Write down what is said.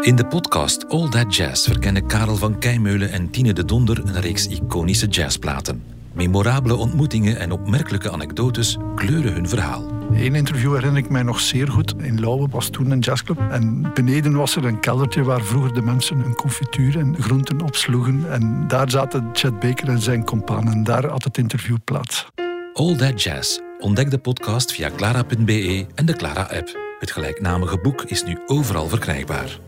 In de podcast All That Jazz verkennen Karel van Keimeulen en Tine de Donder een reeks iconische jazzplaten. Memorabele ontmoetingen en opmerkelijke anekdotes kleuren hun verhaal. Eén interview herinner ik mij nog zeer goed. In Lauwe was toen een jazzclub. En beneden was er een keldertje waar vroeger de mensen hun confituur en groenten opsloegen. En daar zaten Chad Baker en zijn companen. Daar had het interview plaats. All That Jazz. Ontdek de podcast via clara.be en de Clara-app. Het gelijknamige boek is nu overal verkrijgbaar.